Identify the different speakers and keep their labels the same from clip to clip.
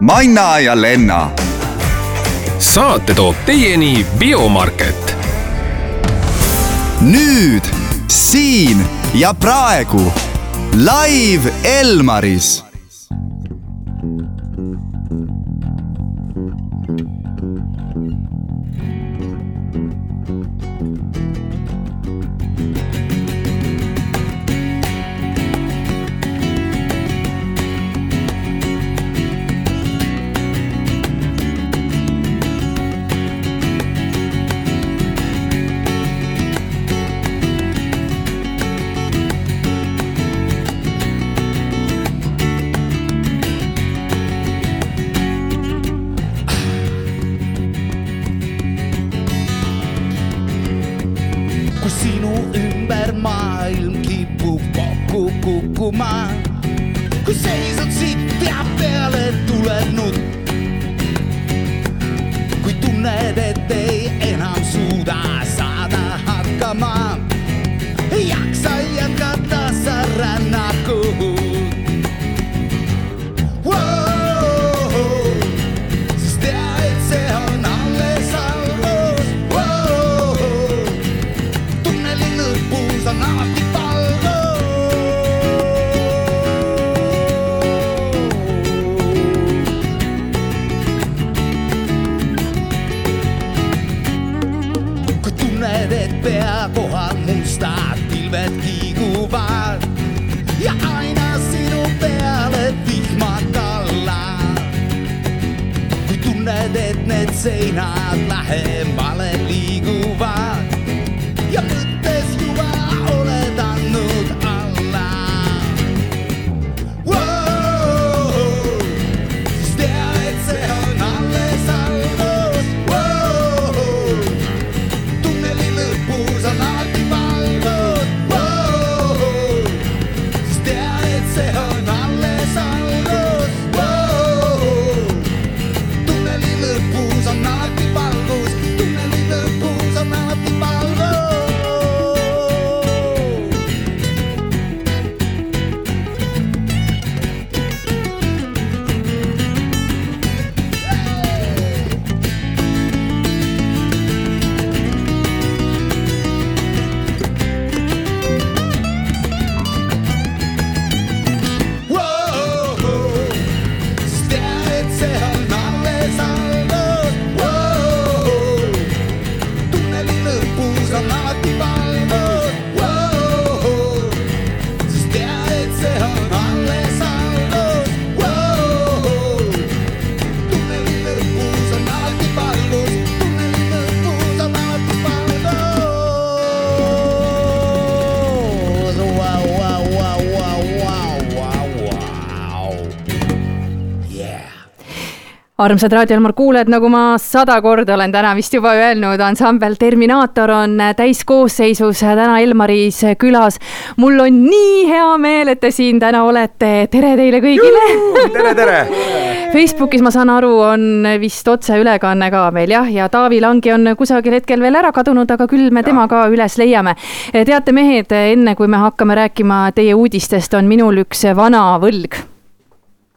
Speaker 1: Manna ja Lenna.
Speaker 2: saate toob teieni Biomarket.
Speaker 1: nüüd, siin ja praegu live Elmaris
Speaker 3: kukkuma. kui seisad siit ja peale tuleb nutt. kui tunned, et ei enam suuda saada hakkama. Et need seinad
Speaker 4: armsad Raadio Elmar kuulajad, nagu ma sada korda olen täna vist juba öelnud, ansambel Terminaator on täiskoosseisus täna Elmaris külas. mul on nii hea meel, et te siin täna olete. tere teile kõigile.
Speaker 5: tere, tere!
Speaker 4: Facebookis, ma saan aru, on vist otseülekanne ka veel jah, ja Taavi Langi on kusagil hetkel veel ära kadunud, aga küll me tema ka üles leiame. teate, mehed, enne kui me hakkame rääkima teie uudistest, on minul üks vana võlg.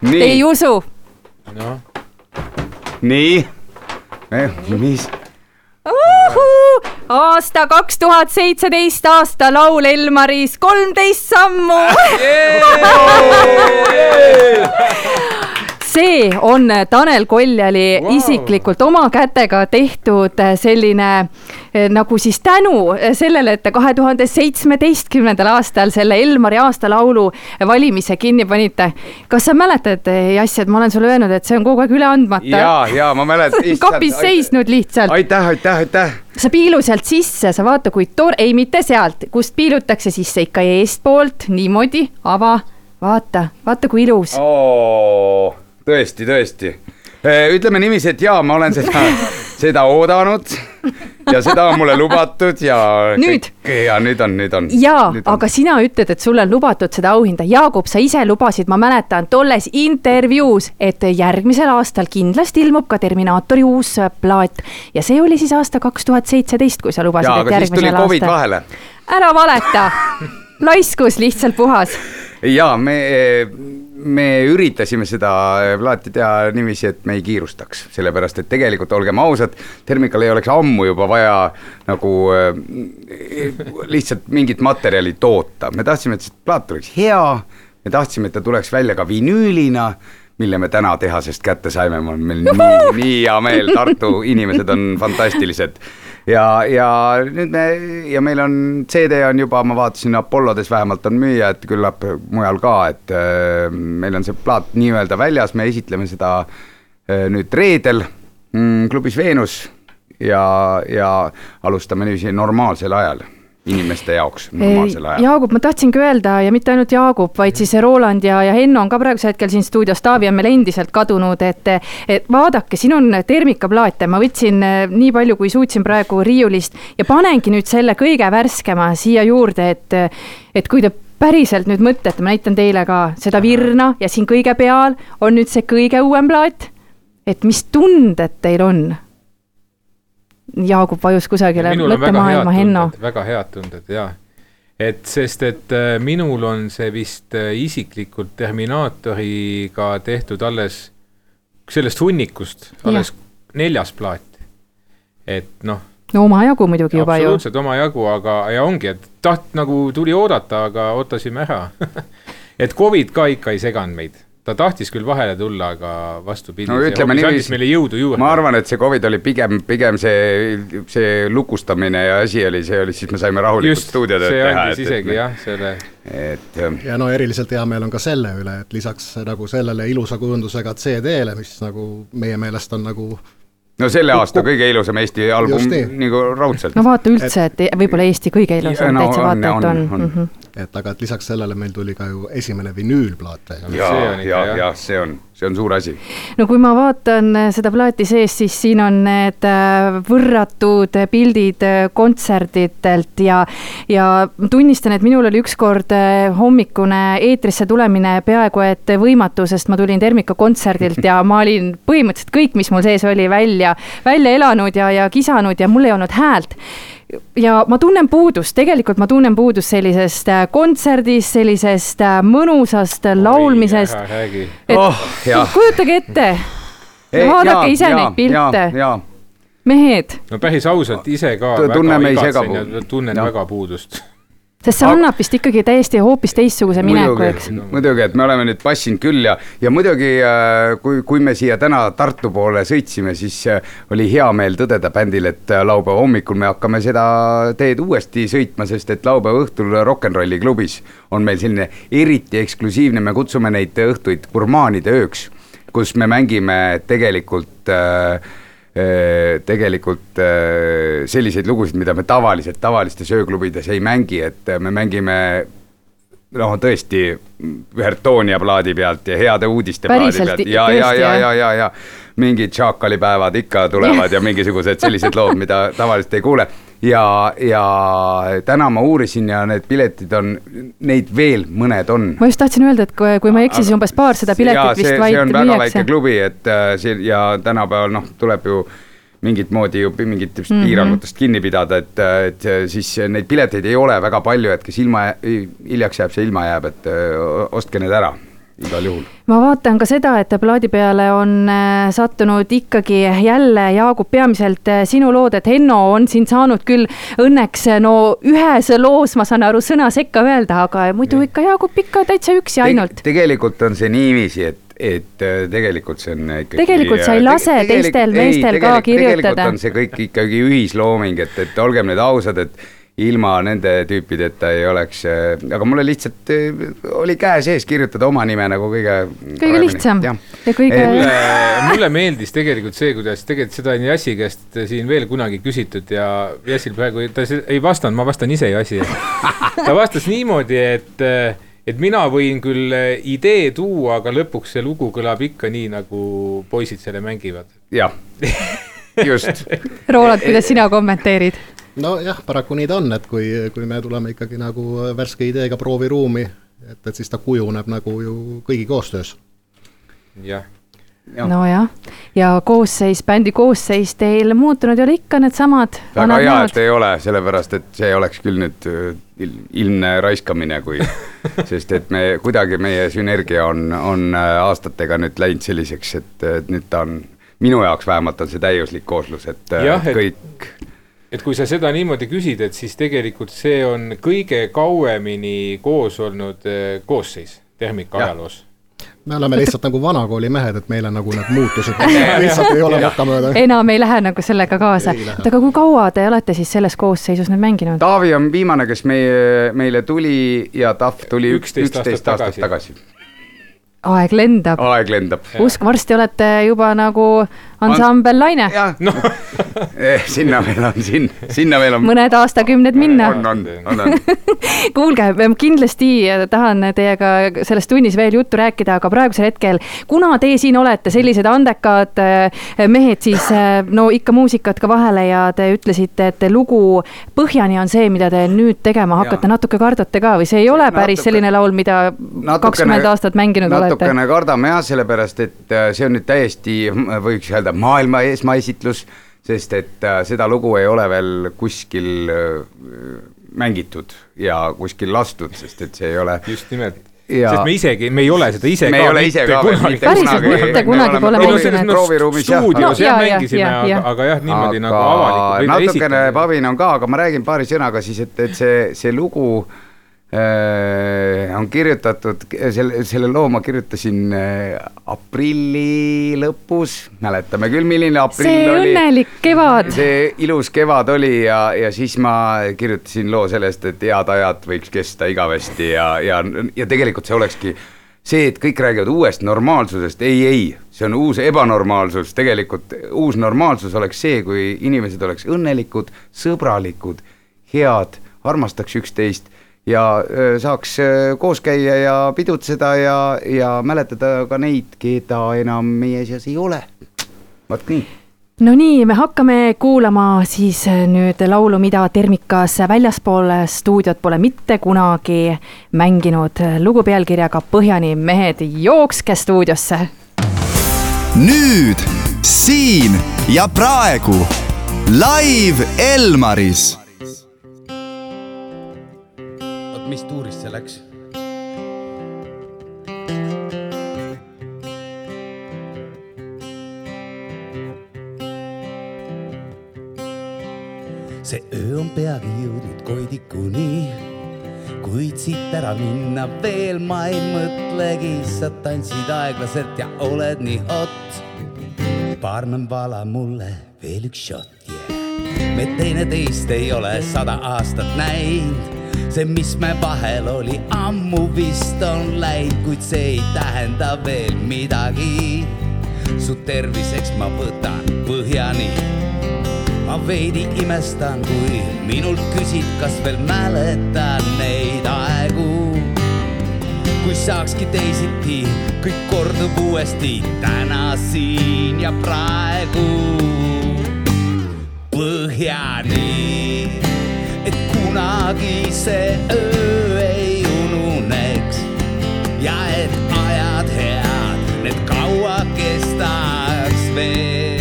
Speaker 4: Te ei usu?
Speaker 5: nii, mis,
Speaker 4: Uhuu! aasta kaks tuhat seitseteist aasta laul Elmaris kolmteist sammu. See on Tanel Koljali wow. isiklikult oma kätega tehtud selline eh, nagu siis tänu sellele, et te kahe tuhande seitsmeteistkümnendal aastal selle Elmari aastalaulu valimise kinni panite. kas sa mäletad, Jass, et ma olen sulle öelnud, et see on kogu aeg üle andmata?
Speaker 5: ja, ja ma mäletan.
Speaker 4: kapis seisnud lihtsalt.
Speaker 5: aitäh, aitäh, aitäh.
Speaker 4: sa piilu sealt sisse, sa vaata, kui tore, ei mitte sealt, kust piilutakse sisse ikka eestpoolt niimoodi, ava, vaata, vaata kui ilus.
Speaker 5: oo, tõesti, tõesti. ütleme niiviisi, et jaa, ma olen seda, seda oodanud ja seda on mulle lubatud ja.
Speaker 4: Nüüd..
Speaker 5: ja nüüd on, nüüd on.
Speaker 4: jaa, aga sina ütled, et sulle on lubatud seda auhinda. Jaagup, sa ise lubasid, ma mäletan tolles intervjuus, et järgmisel aastal kindlasti ilmub ka Terminaatori uus äh, plaat ja see oli siis aasta kaks tuhat seitseteist, kui sa lubasid, et järgmisel
Speaker 5: Covid
Speaker 4: aastal.
Speaker 5: vahele
Speaker 4: ära valeta, laiskus lihtsalt puhas.
Speaker 5: ja me, me üritasime seda plaati teha niiviisi, et me ei kiirustaks, sellepärast et tegelikult olgem ausad, Termikal ei oleks ammu juba vaja nagu äh, lihtsalt mingit materjali toota, me tahtsime, et see plaat oleks hea, me tahtsime, et ta tuleks välja ka vinüülina mille me täna tehasest kätte saime, mul on meil nii, nii hea meel, Tartu inimesed on fantastilised. Ja, ja nüüd me ja meil on CD on juba, ma vaatasin Apollodes vähemalt on müüa, et küllap mujal ka, et äh, meil on see plaat nii-öelda väljas, me esitleme seda äh, nüüd reedel mm, klubis Veenus ja, ja alustame niiviisi normaalsel ajal inimeste jaoks normaalsel ajal.
Speaker 4: Jaagup, ma tahtsingi öelda ja mitte ainult Jaagup, vaid siis Roland ja, ja Henno on ka praegusel hetkel siin stuudios, Taavi on meil endiselt kadunud, et et vaadake, siin on termikaplaate, ma võtsin eh, nii palju, kui suutsin praegu riiulist ja panengi nüüd selle kõige värskema siia juurde, et et kui te päriselt nüüd mõtlete, ma näitan teile ka seda virna ja siin kõige peal on nüüd see kõige uuem plaat, et mis tunded teil on? Jaagup vajus kusagile mõttemaailma, Henno.
Speaker 6: väga head tunded ja et sest, et äh, minul on see vist äh, isiklikult Terminaatoriga tehtud alles sellest hunnikust alles neljas plaat. et noh,
Speaker 4: no omajagu muidugi juba ju.
Speaker 6: absoluutselt omajagu, aga ja ongi, et taht- nagu tuli oodata, aga ootasime ära. Et Covid ka ikka ei seganud meid ta tahtis küll vahele tulla, aga vastupidi
Speaker 5: no
Speaker 6: see
Speaker 5: ütleme
Speaker 6: hoopis andis
Speaker 5: niiviisi,
Speaker 6: meile jõudu juurde.
Speaker 5: ma arvan, et see Covid oli pigem, pigem see, see lukustamine ja asi oli, see oli, siis me saime rahulikult
Speaker 6: just,
Speaker 5: stuudiotööd
Speaker 6: see
Speaker 5: teha.
Speaker 6: andis isegi jah, selle
Speaker 5: et
Speaker 7: ja no eriliselt hea meel on ka selle üle, et lisaks nagu sellele ilusa kujundusega CD-le, mis nagu meie meelest on nagu
Speaker 5: no selle aasta kõige ilusam Eesti album nagu raudselt
Speaker 4: no vaata üldse, et võib-olla Eesti kõige ilusam
Speaker 5: no
Speaker 4: täitsa
Speaker 5: on,
Speaker 4: vaata, et
Speaker 5: on,
Speaker 4: on,
Speaker 5: on.
Speaker 4: Mm -hmm.
Speaker 7: Et aga et lisaks sellele meil tuli ka ju esimene vinüülplaat veel.
Speaker 5: ja
Speaker 6: see on, ikka,
Speaker 5: ja ja see on, see on suur asi.
Speaker 4: no kui ma vaatan äh, seda plaati sees, siis siin on need äh, võrratud pildid äh, kontserditelt ja, ja tunnistan, et minul oli ükskord hommikune eetrisse tulemine peaaegu et võimatu, sest ma tulin Termika kontserdilt ja ma olin põhimõtteliselt kõik, mis mul sees oli, välja, välja elanud ja, ja kisanud ja mul ei olnud häält ja ma tunnen puudust, tegelikult ma tunnen puudust sellisest äh, kontserdist, sellisest äh, mõnusast laulmisest.
Speaker 6: ära räägi.
Speaker 4: et
Speaker 5: Oh,
Speaker 4: kujutage ette, vaadake ise neid pilte,
Speaker 5: ja,
Speaker 4: mehed,
Speaker 6: no päris ausalt ise ka
Speaker 5: tunneme ise ka
Speaker 6: ja
Speaker 5: puudust.
Speaker 6: tunnen
Speaker 5: Jah.
Speaker 6: väga puudust.
Speaker 4: Sest see annab vist ikkagi täiesti hoopis teistsuguse mineku,
Speaker 5: muidugi
Speaker 4: eks.,
Speaker 5: muidugi, et me oleme nüüd passinud küll ja, ja muidugi äh, kui, kui me siia täna Tartu poole sõitsime, siis äh, oli hea meel tõdeda bändil, et äh, laupäeva hommikul me hakkame seda teed uuesti sõitma, sest et laupäeva õhtul Rock n Rolli klubis on meil selline eriti eksklusiivne, me kutsume neid õhtuid gurmaanide ööks, kus me mängime tegelikult äh, tegelikult äh, selliseid lugusid, mida me tavaliselt tavalistes ööklubides ei mängi, et äh, me mängime noh, tõesti Vertonia plaadi pealt ja heade uudiste
Speaker 4: Päriselt
Speaker 5: plaadi pealt ja, ja, ja, ja, ja, ja. Mingid šaakalipäevad ikka tulevad ja mingisugused sellised lood, mida tavaliselt ei kuule. ja, ja täna ma uurisin ja need piletid on, neid veel mõned on
Speaker 4: ma just tahtsin öelda, et kui, kui ma ei eksi, siis umbes paarsada piletit
Speaker 5: see-
Speaker 4: vist vaid
Speaker 5: see on väga väike
Speaker 4: müüakse.
Speaker 5: klubi, et äh, see ja tänapäeval noh, tuleb ju mingit moodi ju mingitest mm. -hmm. piirangutest kinni pidada, et, et siis neid pileteid ei ole väga palju, et kes ilma, hiljaks jääb, see ilma jääb, et ostke need ära igal juhul.
Speaker 4: ma vaatan ka seda, et plaadi peale on äh, sattunud ikkagi jälle, Jaagup, peamiselt äh, sinu lood, et Henno on siin saanud küll õnneks äh, no ühes loos, ma saan aru, sõna sekka öelda, aga muidu ikka Jaagup ikka täitsa üksi ainult.
Speaker 5: tegelikult on see niiviisi, et, et tegelikult see on ikkagi.
Speaker 4: Tegelikult sa ei lase teistel meestel ka kirjutada.
Speaker 5: tegelikult on see kõik ikkagi ühislooming, et, et olgem nüüd ausad, et ilma nende tüüpideta ei oleks, aga mulle lihtsalt äh, oli käe sees kirjutada oma nime nagu kõige.
Speaker 4: kõige lihtsam ja kõige
Speaker 5: Et-
Speaker 6: mulle, meeldis tegelikult see, kuidas tegelikult seda on Jassi käest siin veel kunagi küsitud ja Jassil praegu, ta ei vastanud, ma vastan ise Jassi. ta vastas niimoodi, et, et mina võin küll idee tuua, aga lõpuks see lugu kõlab ikka nii, nagu poisid selle mängivad.
Speaker 5: jah, just.
Speaker 4: Roland, kuidas sina kommenteerid?
Speaker 7: nojah, paraku nii ta on, et kui, kui me tuleme ikkagi nagu värske ideega prooviruumi, et, et siis ta kujuneb nagu ju kõigi koostöös.
Speaker 6: jah,
Speaker 5: Jah.
Speaker 4: nojah, ja koosseis, bändi koosseis teil muutunud ei ole ikka needsamad
Speaker 5: väga hea, et ei ole, sellepärast et see oleks küll nüüd äh, il- ilmne raiskamine, kui, sest et me kuidagi meie sünergia on, on äh, aastatega nüüd läinud selliseks, et nüüd ta on minu jaoks vähemalt on see täiuslik kooslus, et äh,
Speaker 6: Jah, et-
Speaker 5: kõik
Speaker 6: et kui sa seda niimoodi küsid, et siis tegelikult see on kõige kauemini koos olnud eh, koosseis Tehnika
Speaker 5: Jah.
Speaker 6: ajaloos.
Speaker 7: me oleme lihtsalt nagu vanakooli mehed, et meile nagu need muutused lihtsalt ei ole mokkamööda.
Speaker 4: enam ei lähe nagu sellega kaasa oota, aga kui kaua te olete siis selles koosseisus nüüd mänginud?
Speaker 5: Taavi on viimane, kes meie, meile tuli ja Tahv tuli
Speaker 6: Üksteist
Speaker 5: üksteist
Speaker 6: aastat
Speaker 5: aastat tagasi.
Speaker 4: aeg lendab,
Speaker 5: aeg lendab.
Speaker 4: usk, varsti olete juba nagu ansambel Laine,
Speaker 5: jah, noh, sinna veel on, siin, sinna veel on.
Speaker 4: mõned aastakümned minna.
Speaker 5: on, on, on, on.
Speaker 4: kuulge, kindlasti tahan teiega selles tunnis veel juttu rääkida, aga praegusel hetkel, kuna te siin olete sellised andekad äh, mehed, siis äh, no ikka muusikat ka vahele ja te ütlesite, et lugu Põhjani on see, mida te nüüd tegema hakkate, natuke kardate ka või see ei ole päris
Speaker 5: Natuke-
Speaker 4: selline laul, mida kakskümmend aastat mänginud olete?
Speaker 5: natukene kardame jah, sellepärast et äh, see on nüüd täiesti, võiks öelda, maailma esmaesitlus, sest et äh, seda lugu ei ole veel kuskil äh, mängitud ja kuskil lastud, sest et see ei ole
Speaker 6: just nimelt,
Speaker 5: Ja-
Speaker 6: sest me isegi, me ei ole seda ise
Speaker 5: me
Speaker 6: ka
Speaker 5: ise ka
Speaker 6: kunagi
Speaker 5: mitte
Speaker 4: Päriselt mitte kunagi pole mänginud.
Speaker 6: stuudios
Speaker 4: No,
Speaker 6: jah mängisime, aga
Speaker 4: jah.,
Speaker 6: aga jah, niimoodi nagu avalikult.
Speaker 5: natukene pavin on ka, aga ma räägin paari sõnaga siis, et, et see, see lugu äh, on kirjutatud, selle, selle loo ma kirjutasin äh, aprilli lõpus, mäletame küll, milline aprill
Speaker 4: see
Speaker 5: oli.
Speaker 4: õnnelik kevad,
Speaker 5: see ilus kevad oli ja, ja siis ma kirjutasin loo sellest, et head ajad võiks kesta igavesti ja, ja, ja tegelikult see olekski see, et kõik räägivad uuest normaalsusest, ei, ei, see on uus ebanormaalsus, tegelikult uus normaalsus oleks see, kui inimesed oleks õnnelikud, sõbralikud, head, armastaks üksteist ja saaks koos käia ja pidutseda ja, ja mäletada ka neid, keda enam meie seas ei ole. vot nii
Speaker 4: no nii, me hakkame kuulama siis nüüd laulu, mida Termikas väljaspool stuudiot pole mitte kunagi mänginud. lugu pealkirjaga Põhjani mehed, jookske stuudiosse
Speaker 1: nüüd, siin ja praegu live Elmaris
Speaker 3: see läks? see öö on peagi jõudnud koidikuni, kuid siit ära minna veel ma ei mõtlegi, sa tantsid aeglaselt ja oled nii hot. baarmen vala mulle veel üks šott yeah.. me teineteist ei ole sada aastat näinud, see, mis me vahel oli, ammu vist on läinud, kuid see ei tähenda veel midagi. su terviseks ma võtan põhjani ma veidi imestan, kui minult küsid, kas veel mäletan neid aegu. kui saakski teisiti, kõik kordub uuesti täna, siin ja praegu. põhjani, kunagi see öö ei ununeks ja et ajad head, need kaua kestaks veel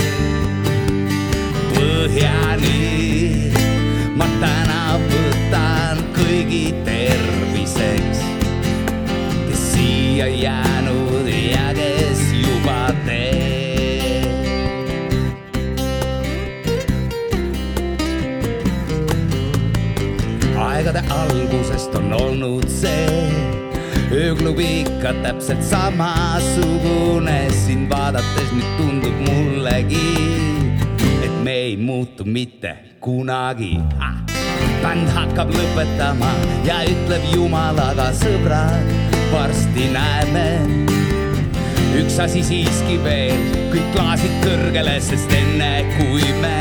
Speaker 3: põhjani. ma täna võtan kõigi terviseks, kes siia jäänud algusest on olnud see ööklubi ikka täpselt samasugune, sind vaadates nüüd tundub mullegi, et me ei muutu mitte kunagi ah.. bänd hakkab lõpetama ja ütleb jumalaga sõbrad, varsti näeme. üks asi siiski veel, kõik klaasid kõrgele, sest enne kui me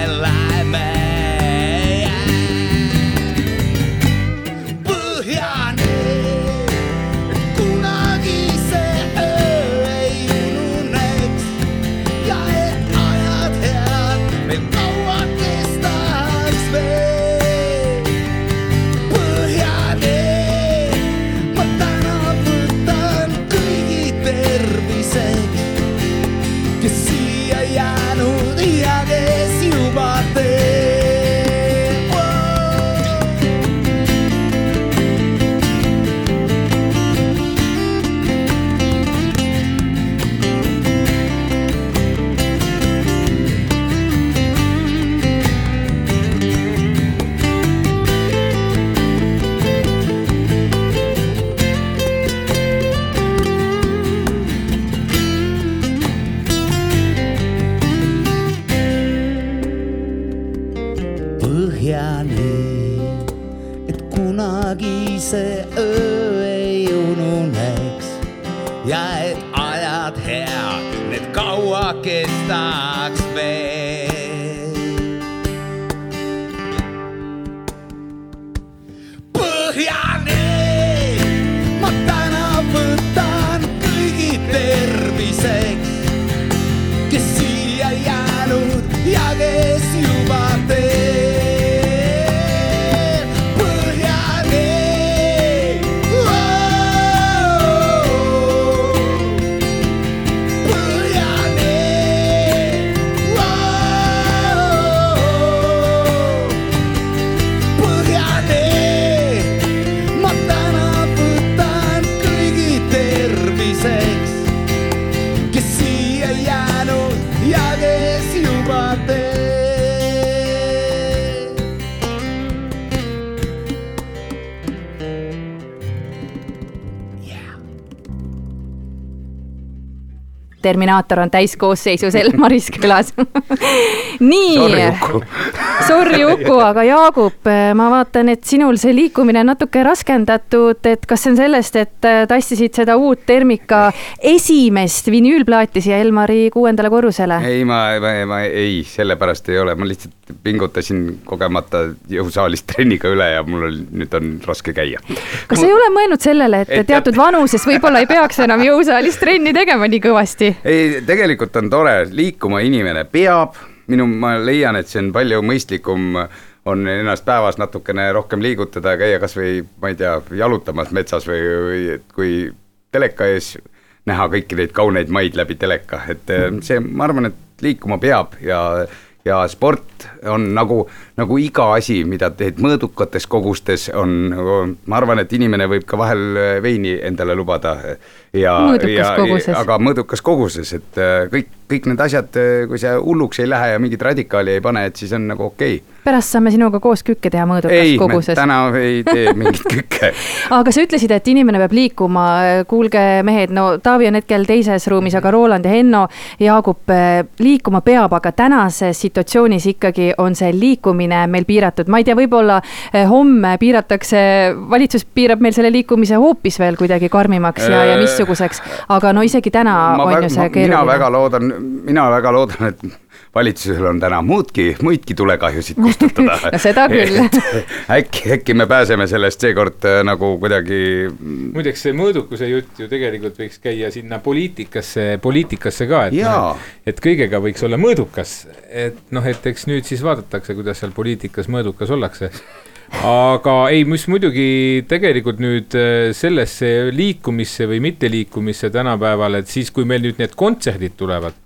Speaker 4: Terminaator on täiskoosseisus Elmaris külas. nii
Speaker 5: Sorry, Uku.
Speaker 4: aga Jaagup, ma vaatan, et sinul see liikumine on natuke raskendatud, et kas see on sellest, et äh, tassisid seda uut Termika esimest vinüülplaati siia Elmari kuuendale korrusele?
Speaker 5: ei, ma, ma, ma ei, sellepärast ei ole, ma lihtsalt pingutasin kogemata jõusaalis trenniga üle ja mul oli, nüüd on raske käia.
Speaker 4: kas sa ei ole mõelnud sellele, et
Speaker 5: Et-
Speaker 4: teatud vanuses võib-olla ei peaks enam jõusaalis trenni tegema nii kõvasti?
Speaker 5: ei, tegelikult on tore, liikuma inimene peab, minu, ma leian, et see on palju mõistlikum, on ennast päevas natukene rohkem liigutada, käia kasvõi ma ei tea, jalutamas metsas või, või et kui teleka ees näha kõiki neid kauneid maid läbi teleka, et eh, see, ma arvan, et liikuma peab ja ja sport on nagu, nagu iga asi, mida teed mõõdukates kogustes, on, ma arvan, et inimene võib ka vahel veini endale lubada ja, ja aga mõõdukas koguses, et äh, kõik, kõik need asjad, kui see hulluks ei lähe ja mingit radikaali ei pane, et siis on nagu okei okay..
Speaker 4: pärast saame sinuga koos kükke teha mõõdukas
Speaker 5: ei,
Speaker 4: koguses.
Speaker 5: täna ei tee mingit kükke.
Speaker 4: aga sa ütlesid, et inimene peab liikuma, kuulge mehed, no Taavi on hetkel teises ruumis, aga Roland ja Henno, Jaagup liikuma peab, aga tänases situatsioonis ikkagi on see liikumine meil piiratud, ma ei tea, võib-olla eh, homme piiratakse, valitsus piirab meil selle liikumise hoopis veel kuidagi karmimaks ja, ja
Speaker 5: Äh,
Speaker 4: missuguseks, aga no isegi täna
Speaker 5: ma
Speaker 4: on ju see
Speaker 5: ma- mina väga
Speaker 4: keeruline.
Speaker 5: loodan, mina väga loodan, et valitsusel on täna muudki, muidki tulekahjusid kustutada
Speaker 4: No seda küll.
Speaker 5: äkki, äkki me pääseme sellest seekord äh, nagu kuidagi
Speaker 6: muideks see mõõdukuse jutt ju tegelikult võiks käia sinna poliitikasse, poliitikasse ka, et noh, et kõigega võiks olla mõõdukas, et noh, et eks nüüd siis vaadatakse, kuidas seal poliitikas mõõdukas ollakse. aga ei, mis muidugi tegelikult nüüd äh, sellesse liikumisse või mitteliikumisse tänapäeval, et siis, kui meil nüüd need kontserdid tulevad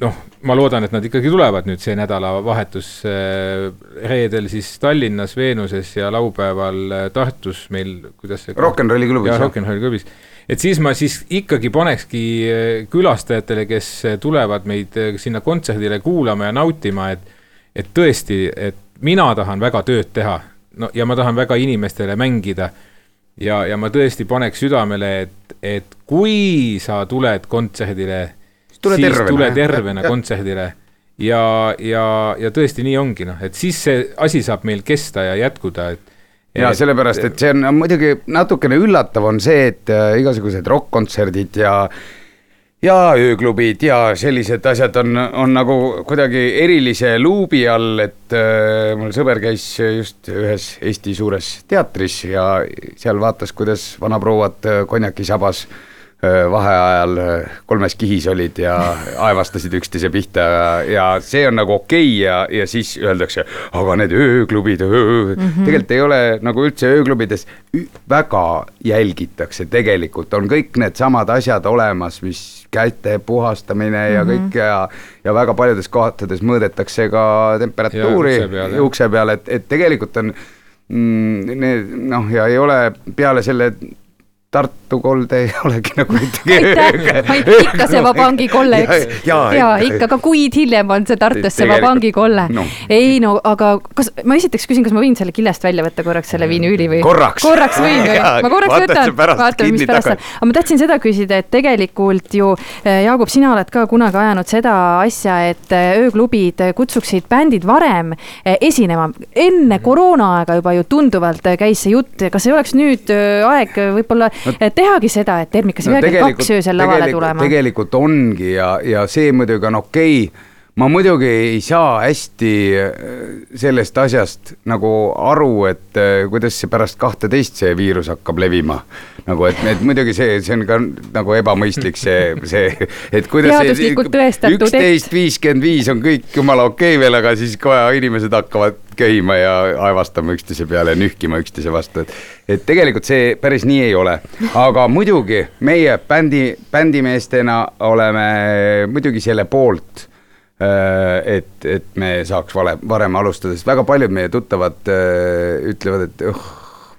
Speaker 6: noh, ma loodan, et nad ikkagi tulevad nüüd see nädalavahetus eh, reedel siis Tallinnas Veenuses ja laupäeval eh, Tartus meil, kuidas see.
Speaker 5: Rock n Rolli klubis,
Speaker 6: jah. Rock n Rolli klubis. et siis ma siis ikkagi panekski külastajatele, kes tulevad meid sinna kontserdile kuulama ja nautima, et et tõesti, et mina tahan väga tööd teha, no ja ma tahan väga inimestele mängida ja, ja ma tõesti paneks südamele, et, et kui sa tuled kontserdile,
Speaker 5: tule
Speaker 6: siis
Speaker 5: tervena,
Speaker 6: tule tervena
Speaker 5: Jah.
Speaker 6: kontserdile. ja, ja, ja tõesti nii ongi noh, et siis see asi saab meil kesta ja jätkuda, et.
Speaker 5: ja sellepärast, et see on muidugi natukene üllatav on see, et äh, igasugused rokk-kontserdid ja ja ööklubid ja sellised asjad on, on nagu kuidagi erilise luubi all, et äh, mul sõber käis just ühes Eesti suures teatris ja seal vaatas, kuidas vanaprouad äh, konjakisabas öö, vaheajal kolmes kihis olid ja aevastasid üksteise pihta ja, ja see on nagu okei okay ja, ja siis öeldakse, aga need ööklubid öö. mm, -hmm. tegelikult ei ole nagu üldse ööklubides väga jälgitakse, tegelikult on kõik needsamad asjad olemas, mis käte puhastamine mm -hmm. ja kõik ja, ja väga paljudes kohtades mõõdetakse ka temperatuuri
Speaker 6: Ja ukse peal,
Speaker 5: ukse peal, et, et tegelikult on mm, need noh, ja ei ole peale selle Tartu kolde ei olegi nagu ühtegi
Speaker 4: aitäh, ikka see Vabangi kolle, eks.
Speaker 5: ja,
Speaker 4: ja ikka ka kuid hiljem on see Tartus see
Speaker 5: Tegelikult,
Speaker 4: Vabangi kolle
Speaker 5: no..
Speaker 4: ei no aga kas ma esiteks küsin, kas ma võin selle killest välja võtta korraks selle vinüüli või?
Speaker 5: Korraks.
Speaker 4: korraks võin või? Ma korraks võtan vaatame, mis pärast on. aga ma tahtsin seda küsida, et tegelikult ju eh, Jaagup, sina oled ka kunagi ajanud seda asja, et eh, ööklubid kutsuksid bändid varem esinema. enne koroonaaega juba ju tunduvalt käis see jutt, kas ei oleks nüüd aeg võib-olla eh, tehagi seda, et Termikas ei peagi kaks öösel lavale tulema?
Speaker 5: tegelikult ongi ja, ja see muidugi on okei okay. Ma muidugi ei saa hästi äh, sellest asjast nagu aru, et äh, kuidas see pärast kahteteist see viirus hakkab levima. nagu et, et muidugi see, see on ka nagu ebamõistlik see, see, et kuidas
Speaker 4: et-
Speaker 5: üksteist viiskümmend viis on kõik jumala okei okay veel, aga siis kohe inimesed hakkavad köhima ja aevastama üksteise peale ja nühkima üksteise vastu, et et tegelikult see päris nii ei ole, aga muidugi meie bändi, bändimeestena oleme muidugi selle poolt, et, et me saaks vale, varem alustada, sest väga paljud meie tuttavad öö, ütlevad, et oh,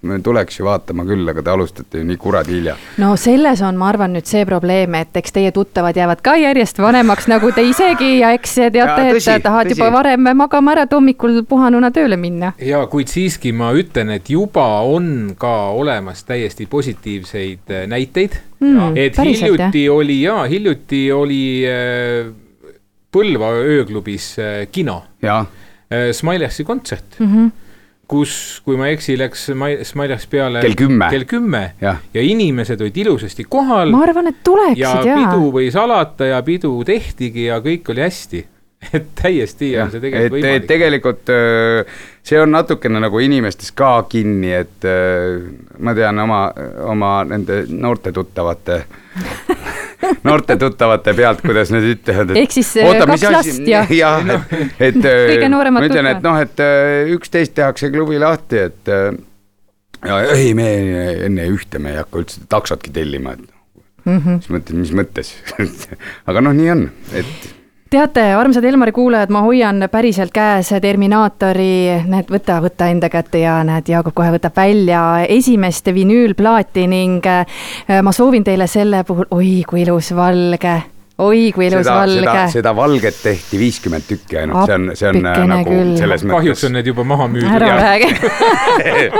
Speaker 5: me tuleks ju vaatama küll, aga te alustate ju nii kuradi hilja.
Speaker 4: no selles on, ma arvan nüüd see probleem, et eks teie tuttavad jäävad ka järjest vanemaks, nagu te isegi ja eks teate, et tahad
Speaker 5: tõsi.
Speaker 4: juba varem magama ära, et hommikul puhanuna tööle minna.
Speaker 6: ja kuid siiski ma ütlen, et juba on ka olemas täiesti positiivseid äh, näiteid
Speaker 4: Mm,
Speaker 6: et hiljuti oli ja hiljuti oli äh, Põlva ööklubis äh, kino,
Speaker 5: jah,
Speaker 6: Smilexi kontsert
Speaker 4: mm. -hmm.
Speaker 6: kus, kui ma ei eksi, läks Smi- Smilex peale
Speaker 5: Kell kümme.
Speaker 6: kell kümme
Speaker 5: jah.
Speaker 6: ja inimesed olid ilusasti kohal
Speaker 4: ma arvan, et
Speaker 6: ja
Speaker 4: tuleksid jaa
Speaker 6: pidu. võis alata ja pidu tehtigi ja kõik oli hästi. et täiesti on see tegelikult
Speaker 5: et
Speaker 6: võimalik.
Speaker 5: tegelikult öö, see on natukene nagu inimestes ka kinni, et ma tean oma, oma nende noorte tuttavate, noorte tuttavate pealt, kuidas nad ütlevad, et
Speaker 4: Ehk siis, öö, kaks last ja-
Speaker 5: jah, et, et
Speaker 4: Kõige nooremad
Speaker 5: ma ütlen, et
Speaker 4: tuttavad.
Speaker 5: noh, et öö, üksteist tehakse klubi lahti, et ja ei, me enne ühte me ei hakka üldse taksotki tellima, et
Speaker 4: Mm -hmm.
Speaker 5: siis mõtled, mis mõttes aga noh, nii on, et
Speaker 4: teate, armsad Elmari kuulajad, ma hoian päriselt käes Terminaatori, näed, võta, võta enda kätte ja näed, Jaagup kohe võtab välja esimest vinüülplaati ning äh, ma soovin teile selle puhul, oi kui ilus valge, oi kui ilus
Speaker 5: seda,
Speaker 4: valge.
Speaker 5: seda valget tehti viiskümmend tükki ainult, see on, see on äh, nagu
Speaker 4: küll.
Speaker 5: selles
Speaker 6: kahjuks
Speaker 5: mõttes
Speaker 6: on. need juba maha müüdud.
Speaker 4: ära räägi,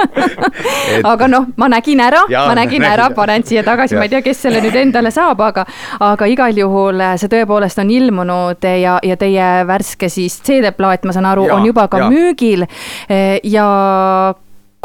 Speaker 4: aga noh, ma nägin ära, ma nägin ära, panen siia tagasi, ma ei tea, kes selle nüüd endale saab, aga aga igal juhul äh, see tõepoolest on ilmunud ja, ja teie värske siis CD-plaat, ma saan aru, on juba ka
Speaker 5: jaa.
Speaker 4: müügil ja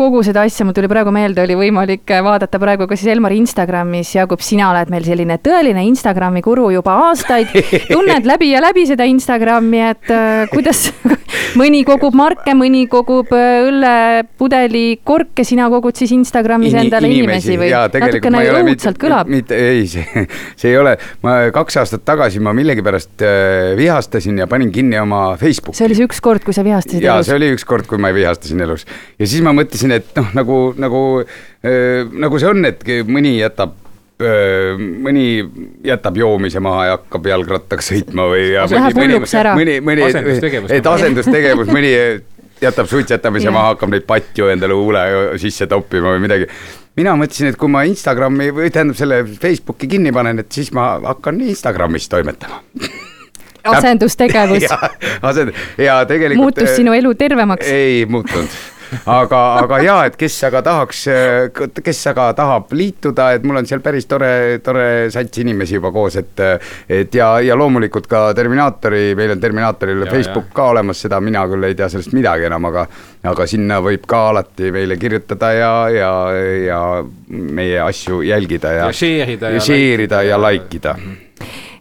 Speaker 4: kogu seda asja, mul tuli praegu meelde, oli võimalik vaadata praegu ka siis Elmari Instagramis, Jaagup, sina oled meil selline tõeline Instagrami guru juba aastaid, tunned läbi ja läbi seda Instagrami, et äh, kuidas mõni kogub marke, mõni kogub äh, õllepudeli korke, sina kogud siis Instagramis
Speaker 5: Ini-
Speaker 4: endale inimesi või
Speaker 5: jaa, tegelikult
Speaker 4: natukene õudselt kõlab.
Speaker 5: mitte, ei, see, see ei ole, ma kaks aastat tagasi ma millegipärast äh, vihastasin ja panin kinni oma Facebooki.
Speaker 4: see oli see üks kord, kui sa vihastasid
Speaker 5: ja
Speaker 4: elus
Speaker 5: see. oli ükskord, kui ma vihastasin elus ja siis ma mõtlesin, et noh, nagu, nagu äh,, nagu see on, et mõni jätab mõni jätab joomise maha ja hakkab jalgrattaga sõitma või.
Speaker 4: Läheb hulluks ära.
Speaker 5: mõni, mõni,
Speaker 6: Asendustegevus.
Speaker 5: et asendustegevus, mõni jätab suitsetamise
Speaker 4: Jah.
Speaker 5: maha, hakkab neid patju endale huule sisse toppima või midagi mina mõtlesin, et kui ma Instagrami või tähendab selle Facebooki kinni panen, et siis ma hakkan Instagramis toimetama.
Speaker 4: asendustegevus
Speaker 5: ja, asend- ja tegelikult.
Speaker 4: muutus sinu elu tervemaks.
Speaker 5: ei muutunud, aga, aga ja, et kes aga tahaks, kes aga tahab liituda, et mul on seal päris tore, tore sats inimesi juba koos, et et ja, ja loomulikult ka Terminaatori, meil on Terminaatoril
Speaker 6: Ja,
Speaker 5: Facebook ka olemas, seda mina küll ei tea sellest midagi enam, aga aga sinna võib ka alati meile kirjutada ja, ja, ja meie asju jälgida ja
Speaker 6: Ja share ida ja
Speaker 5: share ida
Speaker 6: like ida
Speaker 5: ja
Speaker 6: ja-
Speaker 5: like ida.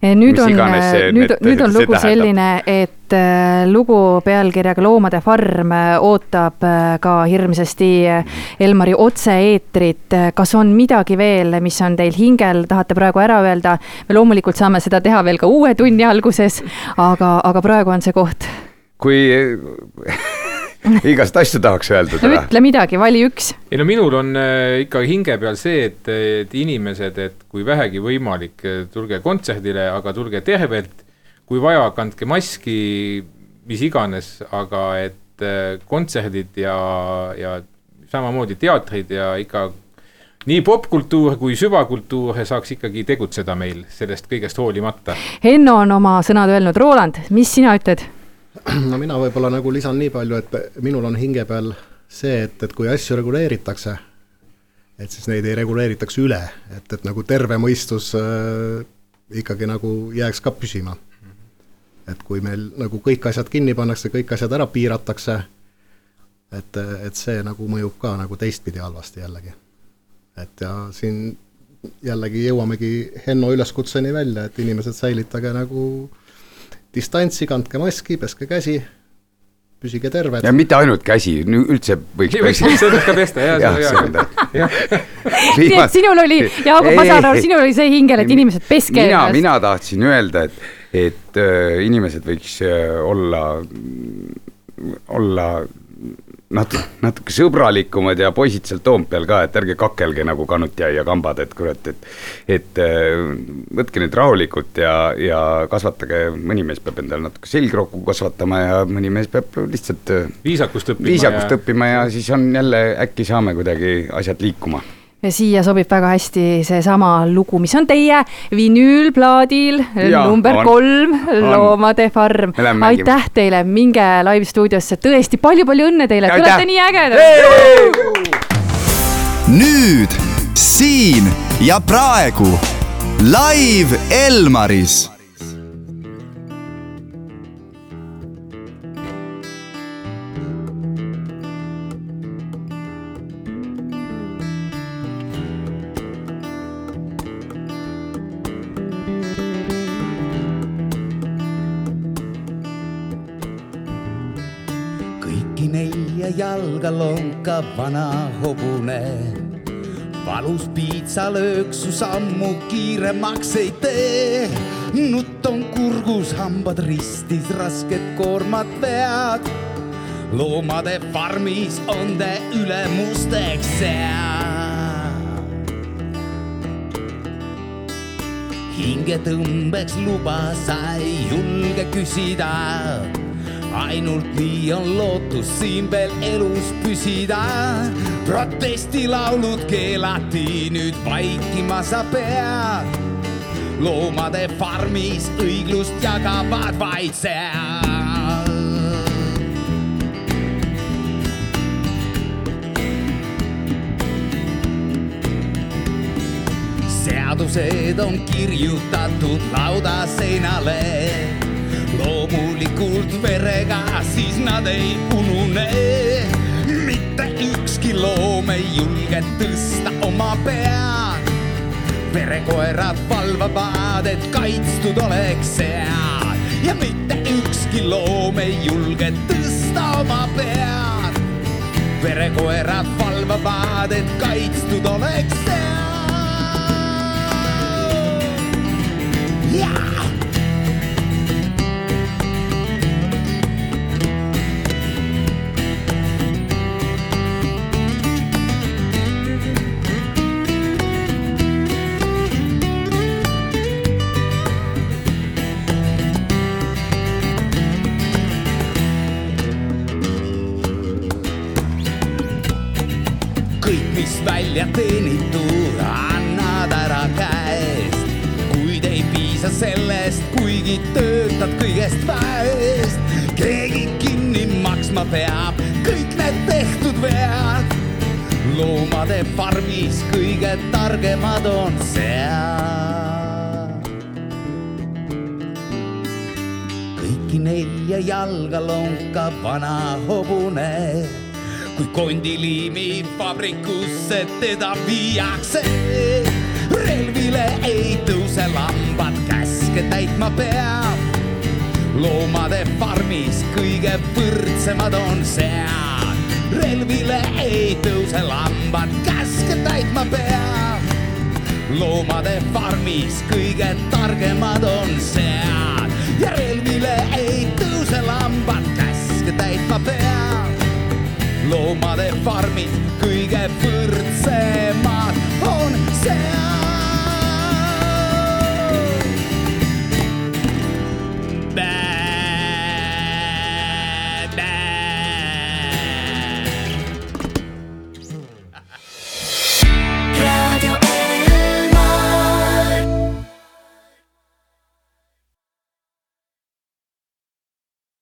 Speaker 4: Nüüd
Speaker 5: Mis
Speaker 4: on
Speaker 5: see-,
Speaker 4: nüüd nüüd on lugu
Speaker 5: tähendab.
Speaker 4: selline, et äh, lugu pealkirjaga Loomade farm ootab ka hirmsasti Elmari otse-eetrit. kas on midagi veel, mis on teil hingel, tahate praegu ära öelda? me loomulikult saame seda teha veel ka uue tunni alguses, aga, aga praegu on see koht.
Speaker 5: kui igast asju tahaks öeldud
Speaker 4: no ütle midagi, vali üks.
Speaker 6: ei no minul on äh, ikka hinge peal see, et, et inimesed, et kui vähegi võimalik, tulge kontserdile, aga tulge tervelt. kui vaja, kandke maski, mis iganes, aga et äh, kontserdid ja, ja samamoodi teatrid ja ikka nii popkultuur kui süvakultuur saaks ikkagi tegutseda meil sellest kõigest hoolimata.
Speaker 4: Henno on oma sõnad öelnud, Roland, mis sina ütled?
Speaker 7: No mina võib-olla nagu lisan nii palju, et minul on hinge peal see, et, et kui asju reguleeritakse, et siis neid ei reguleeritaks üle, et, et nagu terve mõistus äh, ikkagi nagu jääks ka püsima. et kui meil nagu kõik asjad kinni pannakse, kõik asjad ära piiratakse, et, et see nagu mõjub ka nagu teistpidi halvasti jällegi. et ja siin jällegi jõuamegi Henno üleskutseni välja, et inimesed säilitage nagu distantsi, kandke maski, peske käsi, püsige terved
Speaker 5: ja. mitte ainult käsi, üldse võiks
Speaker 6: võiks üldse ka pesta, jaa, hea.
Speaker 5: ta.
Speaker 4: nii et sinul oli, Jaagup, ma saan aru, sinul oli see hingel, et inimesed peske
Speaker 5: mina, mina tahtsin öelda, et, et äh, inimesed võiks äh, olla, olla natuke, natuke sõbralikumad ja poisid seal Toompeal ka, et ärge kakelge nagu kanutjai ja kambad, et kurat, et et äh, võtke nüüd rahulikult ja, ja kasvatage, mõni mees peab endale natuke selgroogu kasvatama ja mõni mees peab lihtsalt äh,
Speaker 6: viisakust õppima.
Speaker 5: viisakust õppima ja siis on jälle, äkki saame kuidagi asjad liikuma
Speaker 4: ja siia sobib väga hästi seesama lugu, mis on teie vinüülplaadil
Speaker 5: Jaa,
Speaker 4: number
Speaker 5: on.
Speaker 4: kolm, Loomade farm. Aitäh teile, minge live stuudiosse, tõesti palju-palju õnne teile, te olete nii ägedad.
Speaker 1: nüüd, siin ja praegu live Elmaris
Speaker 3: lonkav vana hobune. valus piitsalöök su sammu kiiremaks ei tee. nutt on kurgus, hambad ristis, rasked koormad vead. loomade farmis on te ülemusteks seal. hingetõmbeks luba sa ei julge küsida. Ainult nii on lootus siin veel elus püsida. protestilaulud keelati, nüüd vaikima sa pead. loomade farmis õiglust jagavad vaid seal. seadused on kirjutatud laudaseinale. Loomulikult verega, siis nad ei unune. mitte ükski loom ei julge tõsta oma pead. verekoerad valvavad, et kaitstud oleks seal ja mitte ükski loom ei julge tõsta oma pead. verekoerad valvavad, et kaitstud oleks seal. Kondiliimi vabrikusse teda viiakse. relvile ei tõuse lambad, käske täitma peab loomade farmis kõige võrdsemad on sead. relvile ei tõuse lambad, käske täitma peab. loomade farmis kõige targemad on sead ja relvile ei tõuse lambad, käske täitma peab loomade farmid kõige võrdsemad on seal.